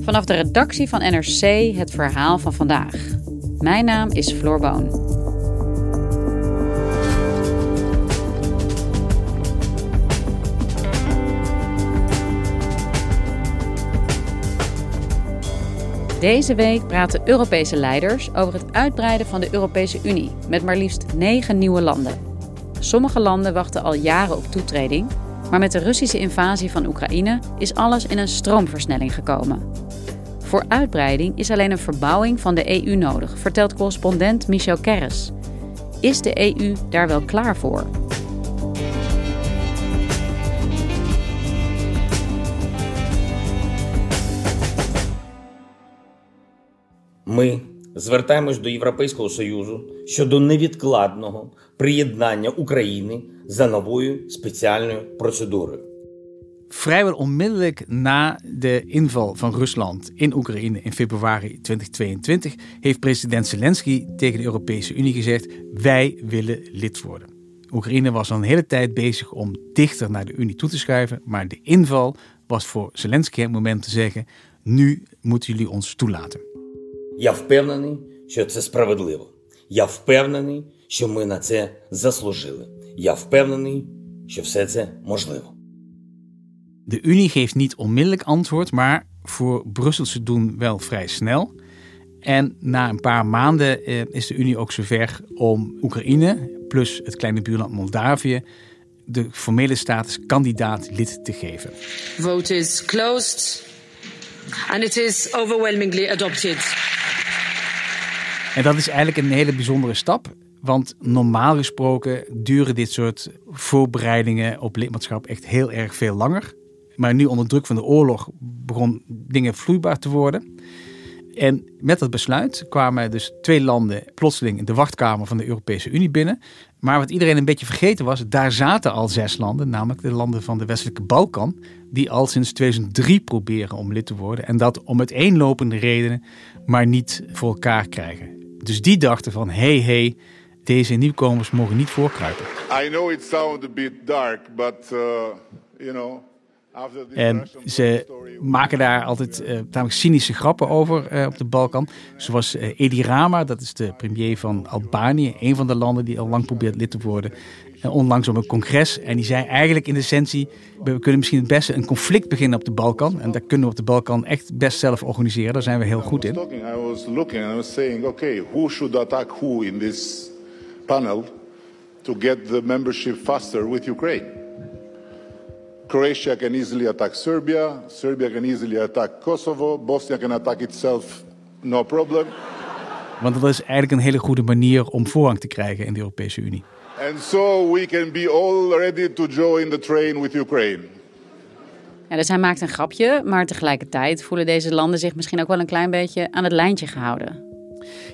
Vanaf de redactie van NRC het verhaal van vandaag. Mijn naam is Floor Boon. Deze week praten Europese leiders over het uitbreiden van de Europese Unie met maar liefst negen nieuwe landen. Sommige landen wachten al jaren op toetreding, maar met de Russische invasie van Oekraïne is alles in een stroomversnelling gekomen. Voor uitbreiding is alleen een verbouwing van de EU nodig, vertelt correspondent Michel Kerres. Is de EU daar wel klaar voor? Ми звертаємось до Європейського Союзу щодо невідкладного приєднання України за новою спеціальною процедурою. Vrijwel onmiddellijk na de inval van Rusland in Oekraïne in februari 2022 heeft president Zelensky tegen de Europese Unie gezegd: wij willen lid worden. Oekraïne was al een hele tijd bezig om dichter naar de Unie toe te schuiven, maar de inval was voor Zelensky het moment te zeggen: nu moeten jullie ons toelaten. Я впевнений, що це справедливо. Я впевнений, що ми на це заслужили. Я впевнений, що все це можливо. De Unie geeft niet onmiddellijk antwoord, maar voor Brusselse doen wel vrij snel. En na een paar maanden eh, is de Unie ook zover om Oekraïne plus het kleine buurland Moldavië de formele status kandidaat lid te geven. Vote is closed. And it is overwhelmingly adopted. En dat is eigenlijk een hele bijzondere stap. Want normaal gesproken duren dit soort voorbereidingen op lidmaatschap echt heel erg veel langer. Maar nu onder druk van de oorlog begon dingen vloeibaar te worden. En met dat besluit kwamen dus twee landen plotseling in de wachtkamer van de Europese Unie binnen. Maar wat iedereen een beetje vergeten was, daar zaten al zes landen, namelijk de landen van de westelijke Balkan, die al sinds 2003 proberen om lid te worden. En dat om uiteenlopende redenen maar niet voor elkaar krijgen. Dus die dachten van, hey, hey, deze nieuwkomers mogen niet voorkruipen. I know it sounds a bit dark, but uh, you know. En ze maken daar altijd uh, tamelijk cynische grappen over uh, op de Balkan. Zoals uh, Edi Rama, dat is de premier van Albanië, een van de landen die al lang probeert lid te worden. Onlangs op een congres. En die zei eigenlijk in de essentie: we kunnen misschien het beste een conflict beginnen op de Balkan. En dat kunnen we op de Balkan echt best zelf organiseren. Daar zijn we heel goed in. I was looking and I was saying, okay, who should attack who in this panel to get the membership faster with Ukraine? Croatia can easily attack Serbia. Serbia can easily attack Kosovo. Bosnia can attack itself, no problem. Want dat is eigenlijk een hele goede manier om voorrang te krijgen in de Europese Unie. And so we can be all ready to join the train with Ukraine. Ja, dus hij maakt een grapje, maar tegelijkertijd voelen deze landen zich misschien ook wel een klein beetje aan het lijntje gehouden.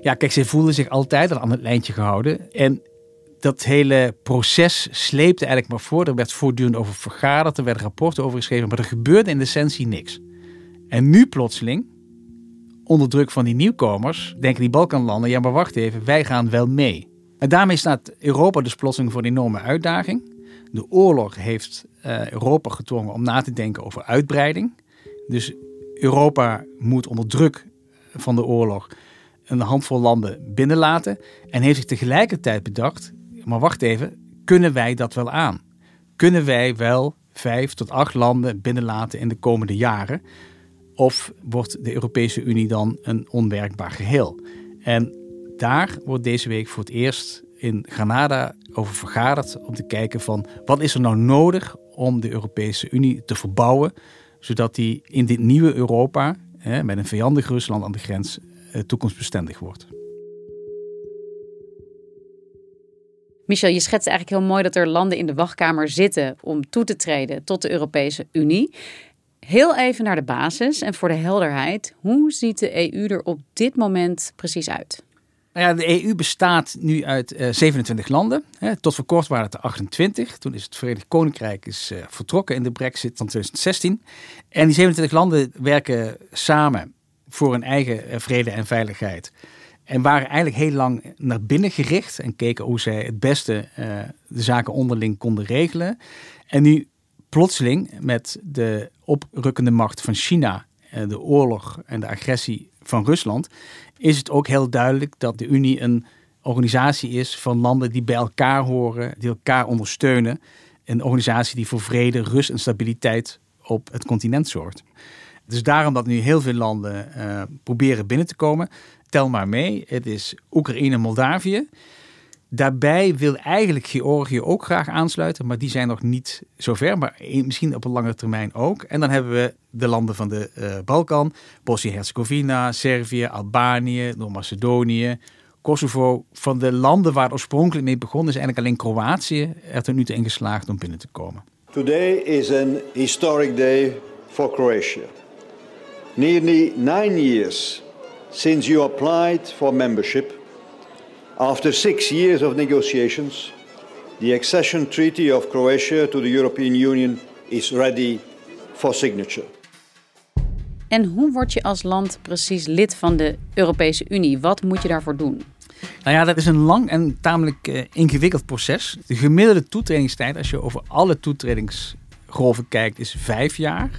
Ja, kijk, ze voelen zich altijd al aan het lijntje gehouden. En dat hele proces sleepte eigenlijk maar voor. Er werd voortdurend over vergaderd, er werden rapporten over geschreven, maar er gebeurde in de essentie niks. En nu plotseling, onder druk van die nieuwkomers, denken die Balkanlanden, ja maar wacht even, wij gaan wel mee. En daarmee staat Europa dus plotseling voor een enorme uitdaging. De oorlog heeft uh, Europa gedwongen om na te denken over uitbreiding. Dus Europa moet onder druk van de oorlog een handvol landen binnenlaten. En heeft zich tegelijkertijd bedacht, maar wacht even, kunnen wij dat wel aan? Kunnen wij wel vijf tot acht landen binnenlaten in de komende jaren? Of wordt de Europese Unie dan een onwerkbaar geheel? En daar wordt deze week voor het eerst in Granada over vergaderd om te kijken van wat is er nou nodig om de Europese Unie te verbouwen, zodat die in dit nieuwe Europa, hè, met een vijandig Rusland aan de grens, eh, toekomstbestendig wordt. Michel, je schetst eigenlijk heel mooi dat er landen in de wachtkamer zitten om toe te treden tot de Europese Unie. Heel even naar de basis en voor de helderheid. Hoe ziet de EU er op dit moment precies uit? Nou ja, de EU bestaat nu uit uh, 27 landen. Hè. Tot voor kort waren het er 28. Toen is het Verenigd Koninkrijk is, uh, vertrokken in de brexit van 2016. En die 27 landen werken samen voor hun eigen uh, vrede en veiligheid. En waren eigenlijk heel lang naar binnen gericht en keken hoe zij het beste de zaken onderling konden regelen. En nu plotseling met de oprukkende macht van China, de oorlog en de agressie van Rusland, is het ook heel duidelijk dat de Unie een organisatie is van landen die bij elkaar horen, die elkaar ondersteunen. Een organisatie die voor vrede, rust en stabiliteit op het continent zorgt. Dus daarom dat nu heel veel landen uh, proberen binnen te komen. Tel maar mee, het is Oekraïne en Moldavië. Daarbij wil eigenlijk Georgië ook graag aansluiten, maar die zijn nog niet zover, maar misschien op een langere termijn ook. En dan hebben we de landen van de uh, Balkan, Bosnië-Herzegovina, Servië, Albanië, Noord-Macedonië, Kosovo. Van de landen waar het oorspronkelijk mee begonnen is eigenlijk alleen Kroatië er tot nu toe in geslaagd om binnen te komen. Today is an historic day for Croatia. Nearly nine years since you applied for membership After six years of negotiations, the accession treaty of Croatia to the European Union is ready for signature. En hoe word je als land precies lid van de Europese Unie? Wat moet je daarvoor doen? Nou ja, dat is een lang en tamelijk uh, ingewikkeld proces. De gemiddelde toetredingstijd, als je over alle toetredingsgolven kijkt, is vijf jaar.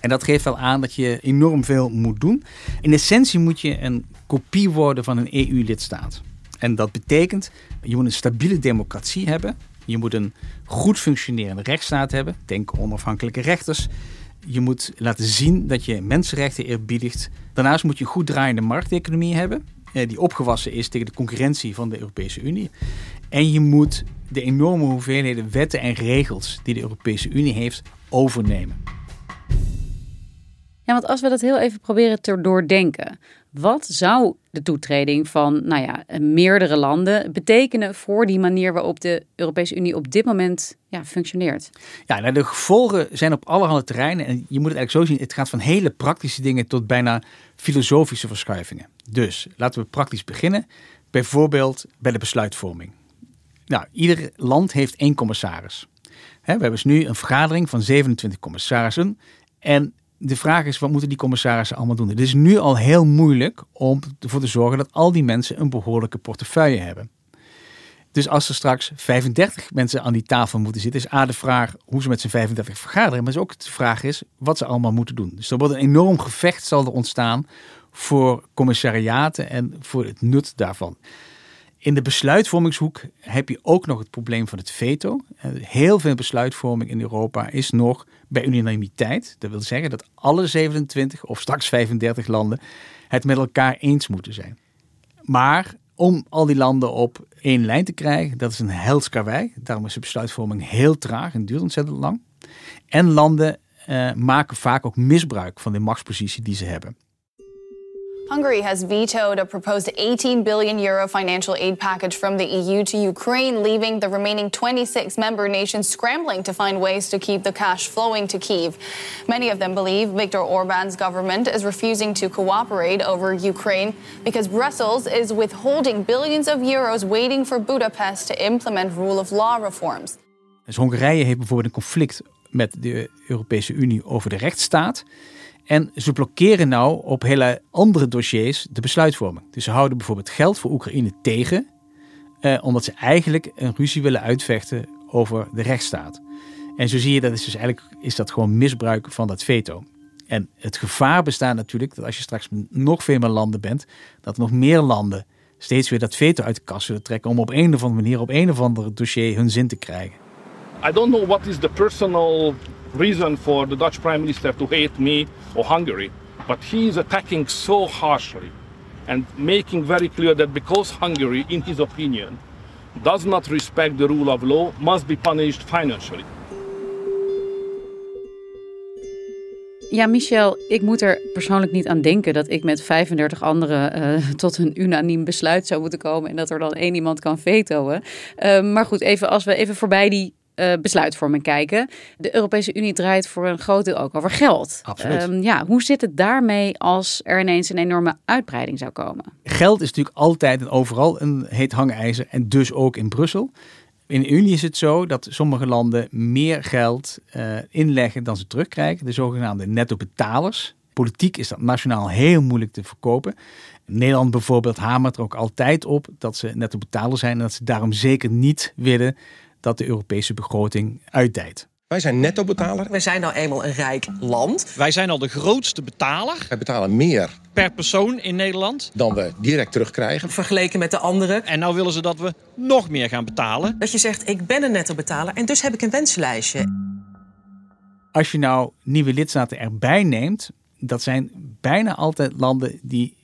En dat geeft wel aan dat je enorm veel moet doen. In essentie moet je een kopie worden van een EU-lidstaat. En dat betekent, je moet een stabiele democratie hebben. Je moet een goed functionerende rechtsstaat hebben. Denk onafhankelijke rechters. Je moet laten zien dat je mensenrechten eerbiedigt. Daarnaast moet je een goed draaiende markteconomie hebben. Eh, die opgewassen is tegen de concurrentie van de Europese Unie. En je moet de enorme hoeveelheden wetten en regels die de Europese Unie heeft overnemen. Ja, want als we dat heel even proberen te doordenken. Wat zou de toetreding van nou ja, meerdere landen betekenen voor die manier waarop de Europese Unie op dit moment ja, functioneert? Ja, nou, de gevolgen zijn op allerhande terreinen. En je moet het eigenlijk zo zien: het gaat van hele praktische dingen tot bijna filosofische verschuivingen. Dus laten we praktisch beginnen. Bijvoorbeeld bij de besluitvorming. Nou, ieder land heeft één commissaris. we hebben dus nu een vergadering van 27 commissarissen. En de vraag is, wat moeten die commissarissen allemaal doen? Het is nu al heel moeilijk om ervoor te zorgen dat al die mensen een behoorlijke portefeuille hebben. Dus als er straks 35 mensen aan die tafel moeten zitten, is A de vraag hoe ze met z'n 35 vergaderen. Maar is ook de vraag is wat ze allemaal moeten doen. Dus er wordt een enorm gevecht zal er ontstaan voor commissariaten en voor het nut daarvan. In de besluitvormingshoek heb je ook nog het probleem van het veto. Heel veel besluitvorming in Europa is nog bij unanimiteit. Dat wil zeggen dat alle 27 of straks 35 landen het met elkaar eens moeten zijn. Maar om al die landen op één lijn te krijgen, dat is een hels Daarom is de besluitvorming heel traag en duurt ontzettend lang. En landen uh, maken vaak ook misbruik van de machtspositie die ze hebben. Hungary has vetoed a proposed 18 billion euro financial aid package from the EU to Ukraine, leaving the remaining 26 member nations scrambling to find ways to keep the cash flowing to Kiev. Many of them believe Viktor Orban's government is refusing to cooperate over Ukraine because Brussels is withholding billions of euros waiting for Budapest to implement rule of law reforms. Dus Hongarije heeft bijvoorbeeld een conflict met de Europese Unie over de rechtsstaat. En ze blokkeren nou op hele andere dossiers de besluitvorming. Dus ze houden bijvoorbeeld geld voor Oekraïne tegen, eh, omdat ze eigenlijk een ruzie willen uitvechten over de rechtsstaat. En zo zie je dat is dus eigenlijk is dat gewoon misbruik van dat veto. En het gevaar bestaat natuurlijk dat als je straks nog veel meer landen bent, dat nog meer landen steeds weer dat veto uit de kast zullen trekken om op een of andere manier op een of ander dossier hun zin te krijgen. I don't know what is the personal reason for the Dutch Prime Minister to hate me or Hungary, but he is attacking so harshly and making very clear that because Hungary, in his opinion, does not respect the rule of law, must be punished financially. Ja, Michel, ik moet er persoonlijk niet aan denken dat ik met 35 anderen uh, tot een unaniem besluit zou moeten komen en dat er dan één iemand kan vetoen. Uh, maar goed, even als we even voorbij die uh, besluitvorming kijken. De Europese Unie draait voor een groot deel ook over geld. Absoluut. Um, ja, hoe zit het daarmee als er ineens een enorme uitbreiding zou komen? Geld is natuurlijk altijd en overal een heet hangijzer en dus ook in Brussel. In de Unie is het zo dat sommige landen meer geld uh, inleggen dan ze terugkrijgen, de zogenaamde netto-betalers. Politiek is dat nationaal heel moeilijk te verkopen. Nederland bijvoorbeeld hamert er ook altijd op dat ze netto-betaler zijn en dat ze daarom zeker niet willen dat de Europese begroting uitdijt. Wij zijn netto-betaler. Wij zijn nou eenmaal een rijk land. Wij zijn al de grootste betaler. Wij betalen meer per persoon in Nederland dan we direct terugkrijgen. Vergeleken met de anderen. En nou willen ze dat we nog meer gaan betalen. Dat je zegt, ik ben een netto-betaler en dus heb ik een wensenlijstje. Als je nou nieuwe lidstaten erbij neemt, dat zijn bijna altijd landen die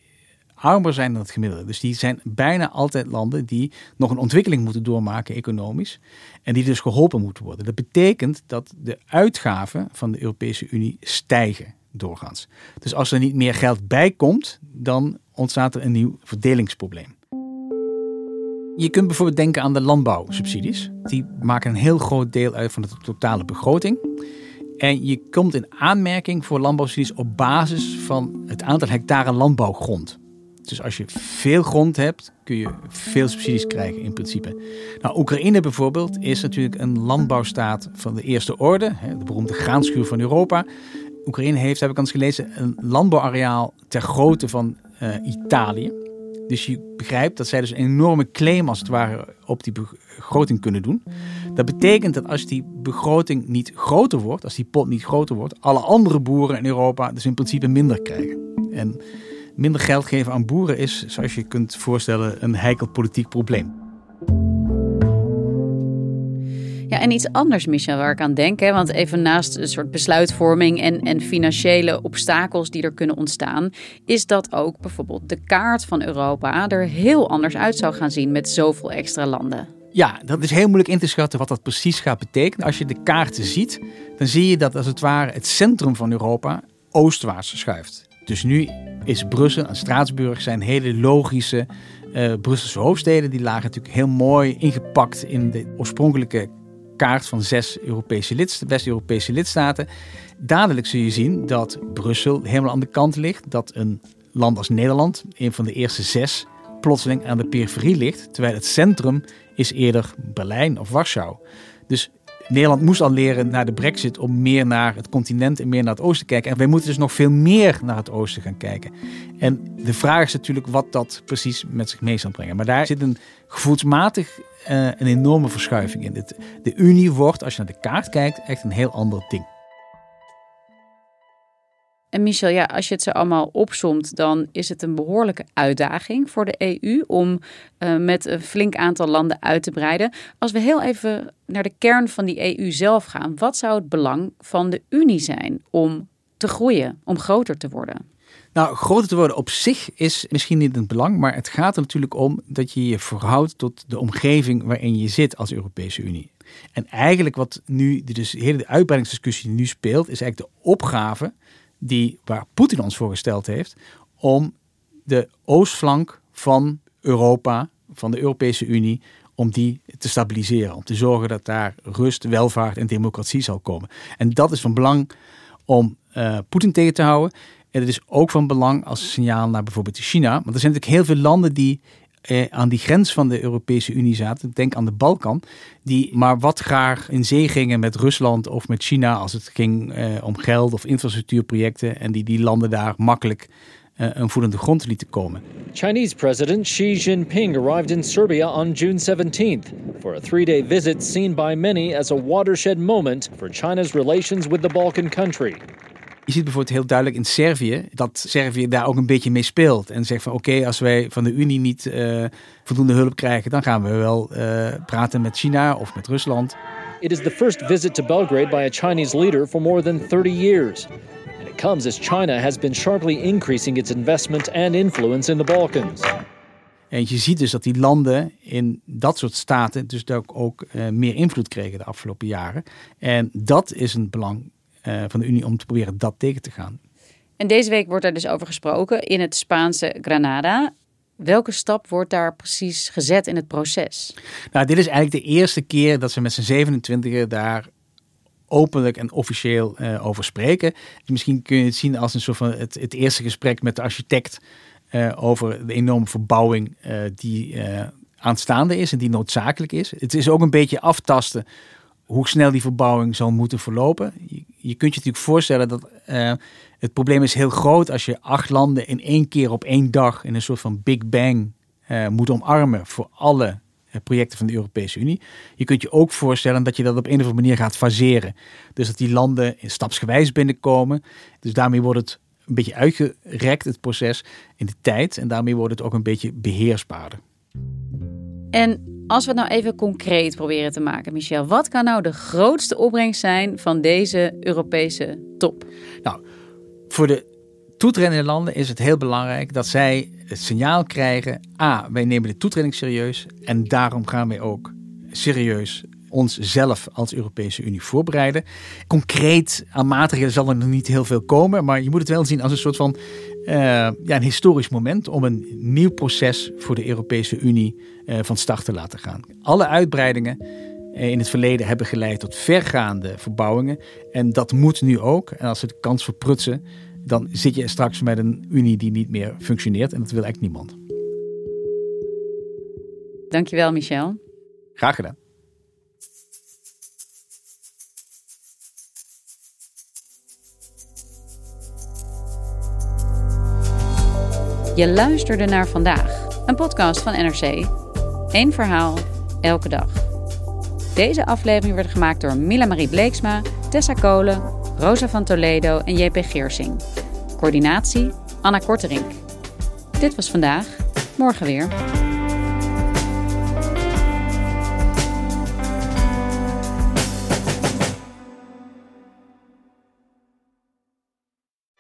armer zijn dan het gemiddelde. Dus die zijn bijna altijd landen die nog een ontwikkeling moeten doormaken economisch. En die dus geholpen moeten worden. Dat betekent dat de uitgaven van de Europese Unie stijgen doorgaans. Dus als er niet meer geld bij komt, dan ontstaat er een nieuw verdelingsprobleem. Je kunt bijvoorbeeld denken aan de landbouwsubsidies. Die maken een heel groot deel uit van de totale begroting. En je komt in aanmerking voor landbouwsubsidies op basis van het aantal hectare landbouwgrond. Dus als je veel grond hebt, kun je veel subsidies krijgen in principe. Nou, Oekraïne bijvoorbeeld is natuurlijk een landbouwstaat van de eerste orde, de beroemde graanschuur van Europa. Oekraïne heeft, heb ik eens gelezen, een landbouwareaal ter grootte van uh, Italië. Dus je begrijpt dat zij dus een enorme claim als het ware op die begroting kunnen doen. Dat betekent dat als die begroting niet groter wordt, als die pot niet groter wordt, alle andere boeren in Europa dus in principe minder krijgen. En minder geld geven aan boeren is, zoals je kunt voorstellen, een heikel politiek probleem. Ja, en iets anders, Michel, waar ik aan denk. Hè, want even naast een soort besluitvorming en, en financiële obstakels die er kunnen ontstaan, is dat ook bijvoorbeeld de kaart van Europa er heel anders uit zou gaan zien met zoveel extra landen. Ja, dat is heel moeilijk in te schatten wat dat precies gaat betekenen. Als je de kaarten ziet, dan zie je dat als het ware het centrum van Europa oostwaarts schuift. Dus nu is Brussel en Straatsburg zijn hele logische uh, Brusselse hoofdsteden. Die lagen natuurlijk heel mooi ingepakt in de oorspronkelijke kaart van zes Europese lidstaten, beste Europese lidstaten. Dadelijk zul je zien dat Brussel helemaal aan de kant ligt. Dat een land als Nederland, een van de eerste zes, plotseling aan de periferie ligt. Terwijl het centrum is eerder Berlijn of Warschau. Dus Nederland moest al leren na de brexit om meer naar het continent en meer naar het oosten te kijken. En wij moeten dus nog veel meer naar het oosten gaan kijken. En de vraag is natuurlijk wat dat precies met zich mee zal brengen. Maar daar zit een gevoelsmatig uh, een enorme verschuiving in. De Unie wordt, als je naar de kaart kijkt, echt een heel ander ding. En Michel, ja, als je het zo allemaal opsomt, dan is het een behoorlijke uitdaging voor de EU om uh, met een flink aantal landen uit te breiden. Als we heel even naar de kern van die EU zelf gaan, wat zou het belang van de Unie zijn om te groeien, om groter te worden? Nou, groter te worden op zich is misschien niet het belang, maar het gaat er natuurlijk om dat je je verhoudt tot de omgeving waarin je zit als Europese Unie. En eigenlijk wat nu, dus de hele uitbreidingsdiscussie nu speelt, is eigenlijk de opgave die, waar Poetin ons voor gesteld heeft, om de oostflank van Europa, van de Europese Unie, om die te stabiliseren. Om te zorgen dat daar rust, welvaart en democratie zal komen. En dat is van belang om uh, Poetin tegen te houden. En het is ook van belang als signaal naar bijvoorbeeld China. Want er zijn natuurlijk heel veel landen die eh, aan die grens van de Europese Unie zaten. Denk aan de Balkan. Die maar wat graag in zee gingen met Rusland of met China als het ging eh, om geld of infrastructuurprojecten. En die die landen daar makkelijk uh, een voedende grond lieten komen. Chinese President Xi Jinping arrived in Serbia on June 17th for a three-day visit seen by many as a watershed moment for China's relations with the Balkan country. Je ziet bijvoorbeeld heel duidelijk in Servië dat Servië daar ook een beetje mee speelt. En zegt van oké, als wij van de Unie niet uh, voldoende hulp krijgen, dan gaan we wel uh, praten met China of met Rusland. It is the first visit to Belgrade by a Chinese leader for more than 30 years. And it comes as China has been sharply increasing its investment and influence in the Balkans. En je ziet dus dat die landen in dat soort staten dus ook, ook uh, meer invloed kregen de afgelopen jaren. En dat is een belang eh, van de Unie om te proberen dat tegen te gaan. En deze week wordt er dus over gesproken in het Spaanse Granada. Welke stap wordt daar precies gezet in het proces? Nou, dit is eigenlijk de eerste keer dat ze met z'n 27 daar openlijk en officieel uh, over spreken. Misschien kun je het zien als een soort van het, het eerste gesprek met de architect uh, over de enorme verbouwing uh, die aanstaande is en die noodzakelijk is. Het is ook een beetje aftasten hoe snel die verbouwing zal moeten verlopen. Je, je kunt je natuurlijk voorstellen dat het probleem is heel groot als je acht landen in één keer op één dag in een soort van Big Bang moet omarmen voor alle eh, projecten van de Europese Unie. Je kunt je ook voorstellen dat je dat op een of andere manier gaat faseren. Dus dat die landen stapsgewijs binnenkomen. Dus daarmee wordt het een beetje uitgerekt, het proces, in de tijd. En daarmee wordt het ook een beetje beheersbaarder. En als we het nou even concreet proberen te maken, Michel, wat kan nou de grootste opbrengst zijn van deze Europese top? Nou, voor de toetredende landen is het heel belangrijk dat zij het signaal krijgen: A, wij nemen de toetreding serieus en daarom gaan wij ook serieus ons zelf als Europese Unie voorbereiden. Concreet aan maatregelen zal er nog niet heel veel komen, maar je moet het wel zien als een soort van uh, ja, een historisch moment om een nieuw proces voor de Europese Unie uh, van start te laten gaan. Alle uitbreidingen uh, in het verleden hebben geleid tot vergaande verbouwingen en dat moet nu ook. En als ze de kans verprutsen, dan zit je straks met een Unie die niet meer functioneert en dat wil eigenlijk niemand. Dankjewel, Michel. Graag gedaan. Je luisterde naar vandaag, een podcast van NRC. Eén verhaal, elke dag. Deze aflevering werd gemaakt door Mila Marie Bleeksma, Tessa Kolen, Rosa van Toledo en JP Geersing. Coördinatie Anna Korterink. Dit was vandaag, morgen weer.